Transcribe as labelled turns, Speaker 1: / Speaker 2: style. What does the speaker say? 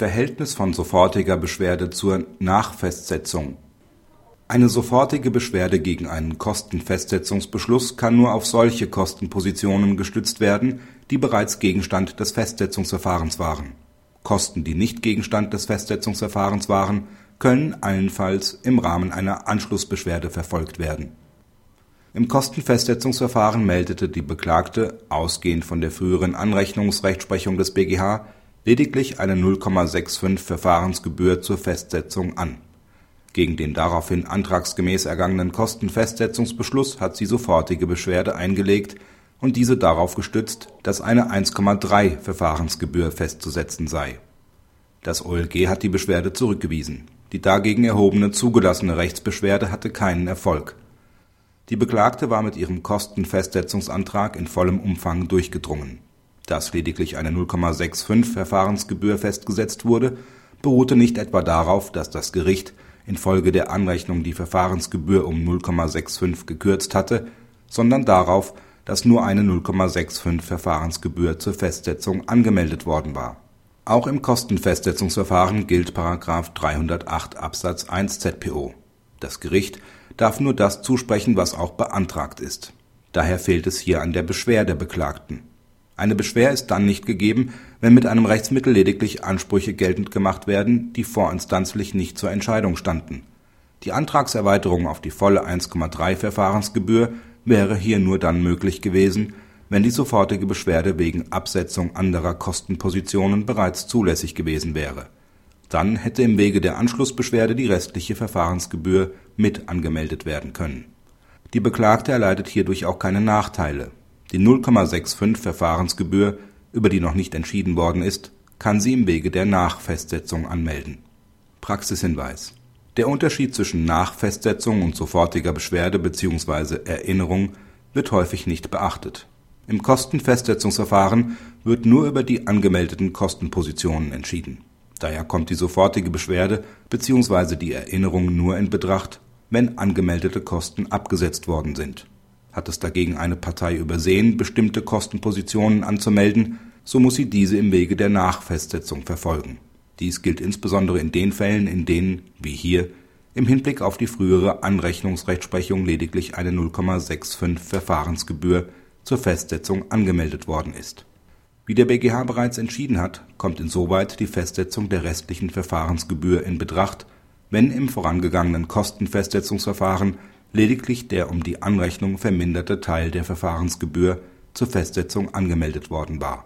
Speaker 1: Verhältnis von sofortiger Beschwerde zur Nachfestsetzung Eine sofortige Beschwerde gegen einen Kostenfestsetzungsbeschluss kann nur auf solche Kostenpositionen gestützt werden, die bereits Gegenstand des Festsetzungsverfahrens waren. Kosten, die nicht Gegenstand des Festsetzungsverfahrens waren, können allenfalls im Rahmen einer Anschlussbeschwerde verfolgt werden. Im Kostenfestsetzungsverfahren meldete die Beklagte, ausgehend von der früheren Anrechnungsrechtsprechung des BGH lediglich eine 0,65 Verfahrensgebühr zur Festsetzung an. Gegen den daraufhin antragsgemäß ergangenen Kostenfestsetzungsbeschluss hat sie sofortige Beschwerde eingelegt und diese darauf gestützt, dass eine 1,3 Verfahrensgebühr festzusetzen sei. Das OLG hat die Beschwerde zurückgewiesen. Die dagegen erhobene zugelassene Rechtsbeschwerde hatte keinen Erfolg. Die Beklagte war mit ihrem Kostenfestsetzungsantrag in vollem Umfang durchgedrungen dass lediglich eine 0,65 Verfahrensgebühr festgesetzt wurde, beruhte nicht etwa darauf, dass das Gericht infolge der Anrechnung die Verfahrensgebühr um 0,65 gekürzt hatte, sondern darauf, dass nur eine 0,65 Verfahrensgebühr zur Festsetzung angemeldet worden war. Auch im Kostenfestsetzungsverfahren gilt § 308 Absatz 1 ZPO. Das Gericht darf nur das zusprechen, was auch beantragt ist. Daher fehlt es hier an der Beschwer der Beklagten eine Beschwer ist dann nicht gegeben, wenn mit einem Rechtsmittel lediglich Ansprüche geltend gemacht werden, die vorinstanzlich nicht zur Entscheidung standen. Die Antragserweiterung auf die volle 1,3 Verfahrensgebühr wäre hier nur dann möglich gewesen, wenn die sofortige Beschwerde wegen Absetzung anderer Kostenpositionen bereits zulässig gewesen wäre. Dann hätte im Wege der Anschlussbeschwerde die restliche Verfahrensgebühr mit angemeldet werden können. Die Beklagte erleidet hierdurch auch keine Nachteile die 0,65 Verfahrensgebühr, über die noch nicht entschieden worden ist, kann sie im Wege der Nachfestsetzung anmelden. Praxishinweis Der Unterschied zwischen Nachfestsetzung und sofortiger Beschwerde bzw. Erinnerung wird häufig nicht beachtet. Im Kostenfestsetzungsverfahren wird nur über die angemeldeten Kostenpositionen entschieden. Daher kommt die sofortige Beschwerde bzw. die Erinnerung nur in Betracht, wenn angemeldete Kosten abgesetzt worden sind hat es dagegen eine Partei übersehen, bestimmte Kostenpositionen anzumelden, so muss sie diese im Wege der Nachfestsetzung verfolgen. Dies gilt insbesondere in den Fällen, in denen, wie hier, im Hinblick auf die frühere Anrechnungsrechtsprechung lediglich eine 0,65 Verfahrensgebühr zur Festsetzung angemeldet worden ist. Wie der BGH bereits entschieden hat, kommt insoweit die Festsetzung der restlichen Verfahrensgebühr in Betracht, wenn im vorangegangenen Kostenfestsetzungsverfahren lediglich der um die Anrechnung verminderte Teil der Verfahrensgebühr zur Festsetzung angemeldet worden war